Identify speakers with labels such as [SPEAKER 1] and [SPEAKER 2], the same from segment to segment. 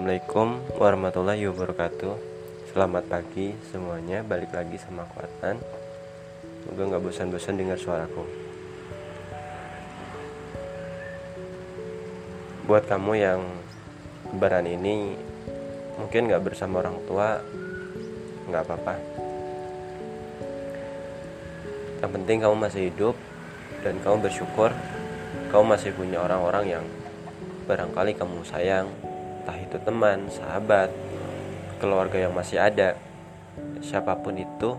[SPEAKER 1] Assalamualaikum warahmatullahi wabarakatuh. Selamat pagi semuanya Balik lagi sama Kuatan Semoga gak bosan-bosan dengar suaraku. Buat kamu yang Lebaran ini Mungkin gak bersama orang tua Gak apa-apa. Yang penting kamu masih hidup Dan kamu bersyukur Kamu masih punya orang-orang yang Barangkali kamu sayang entah itu teman, sahabat, keluarga yang masih ada, siapa pun itu,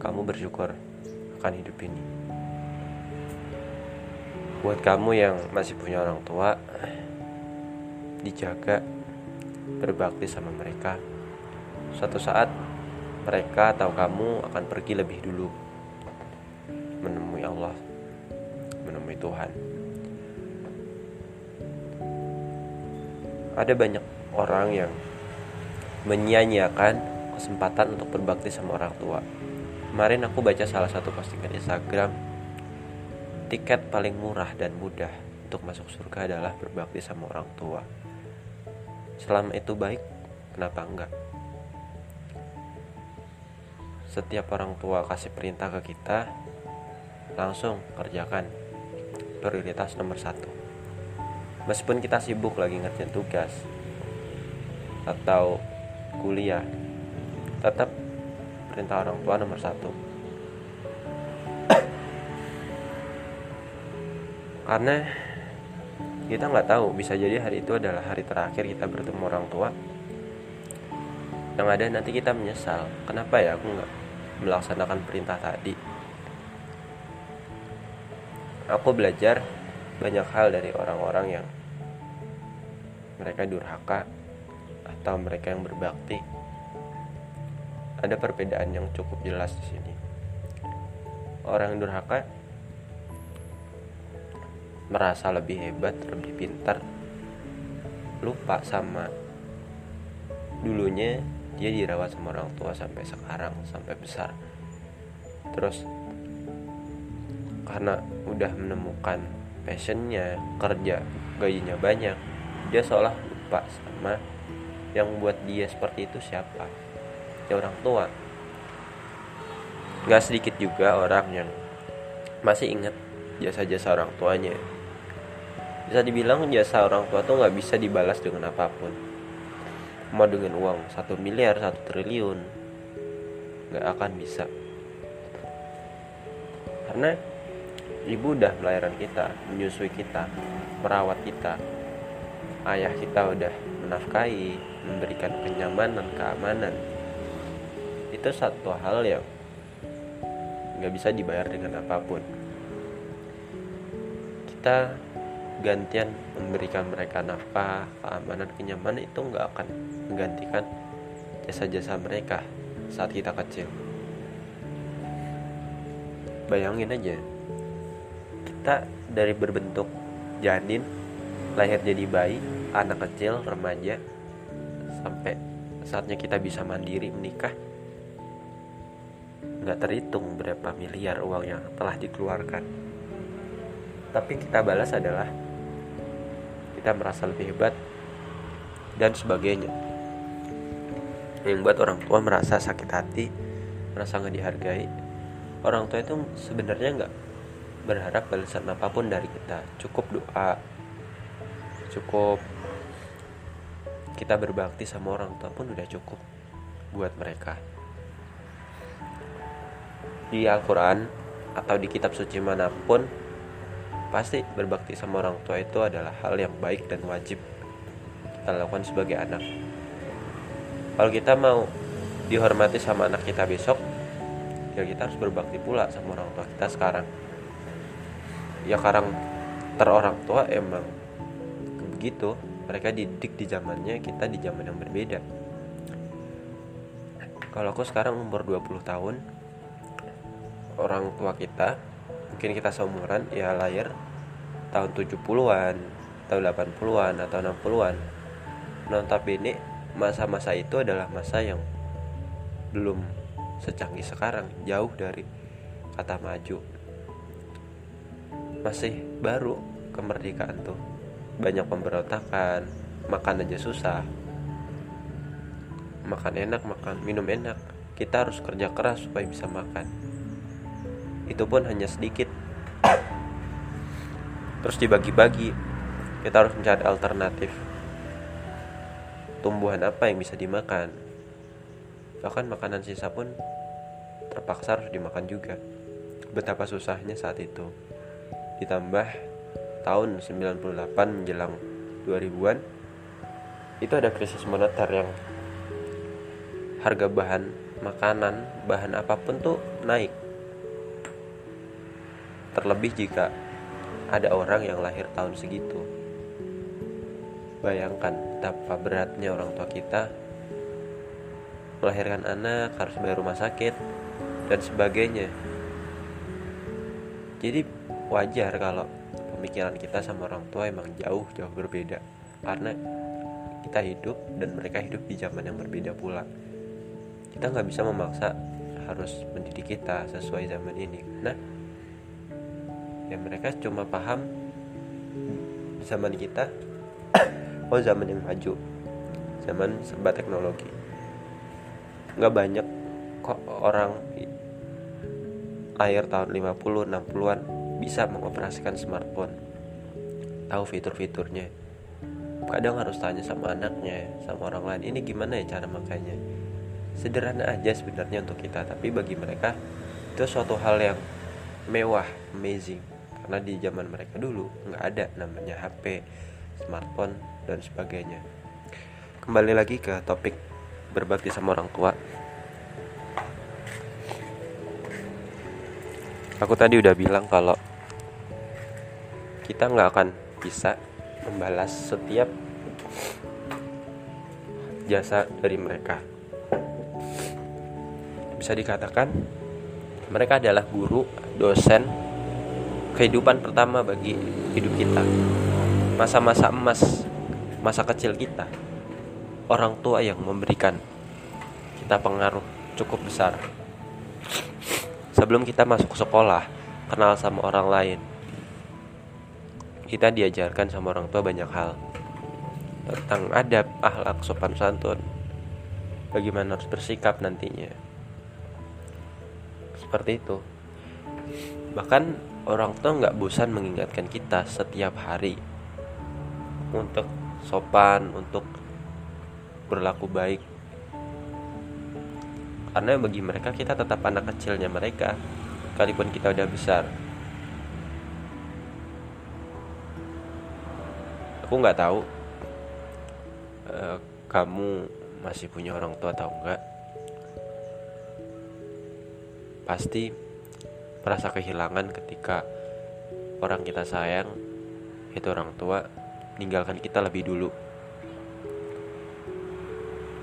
[SPEAKER 1] kamu bersyukur akan hidup ini. Buat kamu yang masih punya orang tua, dijaga, berbakti sama mereka. Suatu saat mereka atau kamu akan pergi lebih dulu menemui Allah, menemui Tuhan. Ada banyak orang yang menyia-nyiakan kesempatan untuk berbakti sama orang tua. Kemarin aku baca salah satu postingan Instagram, tiket paling murah dan mudah untuk masuk surga adalah berbakti sama orang tua. Selama itu baik, kenapa enggak? Setiap orang tua kasih perintah ke kita, langsung kerjakan prioritas nomor satu meskipun kita sibuk lagi ngerjain tugas atau kuliah tetap perintah orang tua nomor satu. Karena kita nggak tahu bisa jadi hari itu adalah hari terakhir kita bertemu orang tua. Yang ada nanti kita menyesal. Kenapa ya aku nggak melaksanakan perintah tadi? Aku belajar banyak hal dari orang-orang yang mereka durhaka atau mereka yang berbakti. Ada perbedaan yang cukup jelas di sini. Orang yang durhaka merasa lebih hebat, lebih pintar, lupa sama dulunya dia dirawat sama orang tua sampai sekarang, sampai besar. Terus karena udah menemukan passionnya, kerja gajinya banyak, dia seolah lupa sama yang buat dia seperti itu siapa? Ya orang tua. Nggak sedikit juga orang yang masih ingat jasa-jasa orang tuanya. Bisa dibilang jasa orang tua tuh nggak bisa dibalas dengan apa pun. Mau dengan uang satu miliar satu triliun nggak akan bisa. Karena ibu udah melahirkan kita menyusui kita merawat kita ayah kita udah menafkahi, memberikan kenyamanan, keamanan. Itu satu hal yang nggak bisa dibayar dengan apa pun. Kita gantian memberikan mereka nafkah, keamanan, kenyamanan itu nggak akan menggantikan jasa-jasa mereka saat kita kecil. Bayangin aja, kita dari berbentuk janin lahir jadi bayi, anak kecil, remaja, sampai saatnya kita bisa mandiri menikah, nggak terhitung berapa miliar uang yang telah dikeluarkan. Tapi kita balas adalah kita merasa lebih hebat dan sebagainya. Yang buat orang tua merasa sakit hati, merasa nggak dihargai. Orang tua itu sebenarnya nggak berharap balasan apa pun dari kita, cukup doa, cukup. Kita berbakti sama orang tua pun udah cukup buat mereka. Di Al-Quran atau di kitab suci mana pun pasti berbakti sama orang tua itu adalah hal yang baik dan wajib kita lakukan sebagai anak. Kalau kita mau dihormati sama anak kita besok ya kita harus berbakti pula sama orang tua kita sekarang. Ya sekarang ter orang tua emang begitu mereka didik di zamannya kita di zaman yang berbeda. Kalau aku sekarang umur 20 tahun orang tua kita mungkin kita seumuran ya lahir tahun 70-an tahun 80-an atau 60-an notabene masa-masa itu adalah masa yang belum secanggih sekarang jauh dari kata maju. Masih baru kemerdekaan tuh banyak pemberontakan. Makan aja susah. Makan enak makan minum enak. Kita harus kerja keras supaya bisa makan. Itu pun hanya sedikit. Terus dibagi-bagi. Kita harus mencari alternatif. Tumbuhan apa yang bisa dimakan? Bahkan makanan sisa pun terpaksa harus dimakan juga. Betapa susahnya saat itu. Ditambah tahun 98 menjelang 2000-an itu ada krisis moneter yang harga bahan makanan bahan apa pun tuh naik. Terlebih jika ada orang yang lahir tahun segitu. Bayangkan betapa beratnya orang tua kita melahirkan anak harus bayar rumah sakit dan sebagainya. Jadi wajar kalau pemikiran kita sama orang tua emang jauh jauh berbeda. Karena kita hidup dan mereka hidup di zaman yang berbeda pula. Kita nggak bisa memaksa harus mendidik kita sesuai zaman ini. Nah ya mereka cuma paham zaman kita. Oh zaman yang maju. Zaman serba teknologi. Nggak banyak kok orang akhir tahun 50 60-an bisa mengoperasikan smartphone. Tahu fitur-fiturnya. Kadang harus tanya sama anaknya sama orang lain ini gimana ya cara makanya sederhana aja sebenarnya untuk kita tapi bagi mereka itu suatu hal yang mewah amazing. Karena di zaman mereka dulu nggak ada namanya HP smartphone dan sebagainya. Kembali lagi ke topik berbakti sama orang tua aku tadi udah bilang kalau kita nggak akan bisa membalas setiap jasa dari mereka. Bisa dikatakan mereka adalah guru dosen kehidupan pertama bagi hidup kita. Masa-masa emas masa kecil kita. Orang tua yang memberikan kita pengaruh cukup besar sebelum kita masuk sekolah kenal sama orang lain. Kita diajarkan sama orang tua banyak hal. Tentang adab, akhlak, sopan santun. Bagaimana harus bersikap nantinya. Seperti itu. Bahkan orang tua nggak bosan mengingatkan kita setiap hari. Untuk sopan untuk berlaku baik karena bagi mereka kita tetap anak kecilnya mereka sekalipun kita udah besar. Aku nggak tahu uh, kamu masih punya orang tua atau enggak. Pasti merasa kehilangan ketika orang kita sayang itu orang tua meninggalkan kita lebih dulu.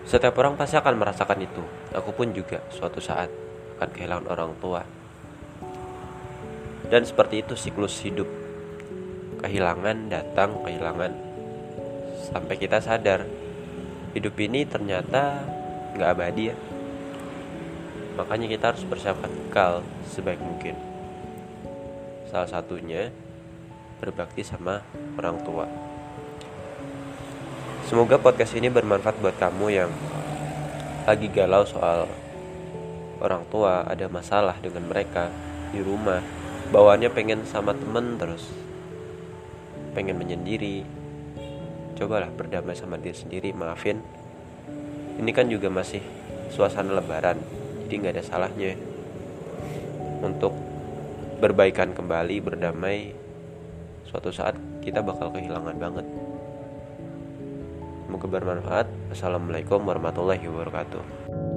[SPEAKER 1] Setiap orang pasti akan merasakan itu. Aku pun juga suatu saat akan kehilangan orang tua. Dan seperti itu siklus hidup. Kehilangan datang, kehilangan sampai kita sadar hidup ini ternyata nggak abadi ya. Makanya kita harus persiapkan bekal sebaik mungkin. Salah satunya berbakti sama orang tua. Semoga podcast ini bermanfaat buat kamu yang lagi galau soal orang tua, ada masalah dengan mereka di rumah, bawaannya pengen sama temen terus, pengen menyendiri. Cobalah berdamai sama diri sendiri, maafin. Ini kan juga masih suasana lebaran, jadi nggak ada salahnya untuk berbaikan kembali, berdamai. Suatu saat kita bakal kehilangan banget. Semoga bermanfaat. Assalamualaikum warahmatullahi wabarakatuh.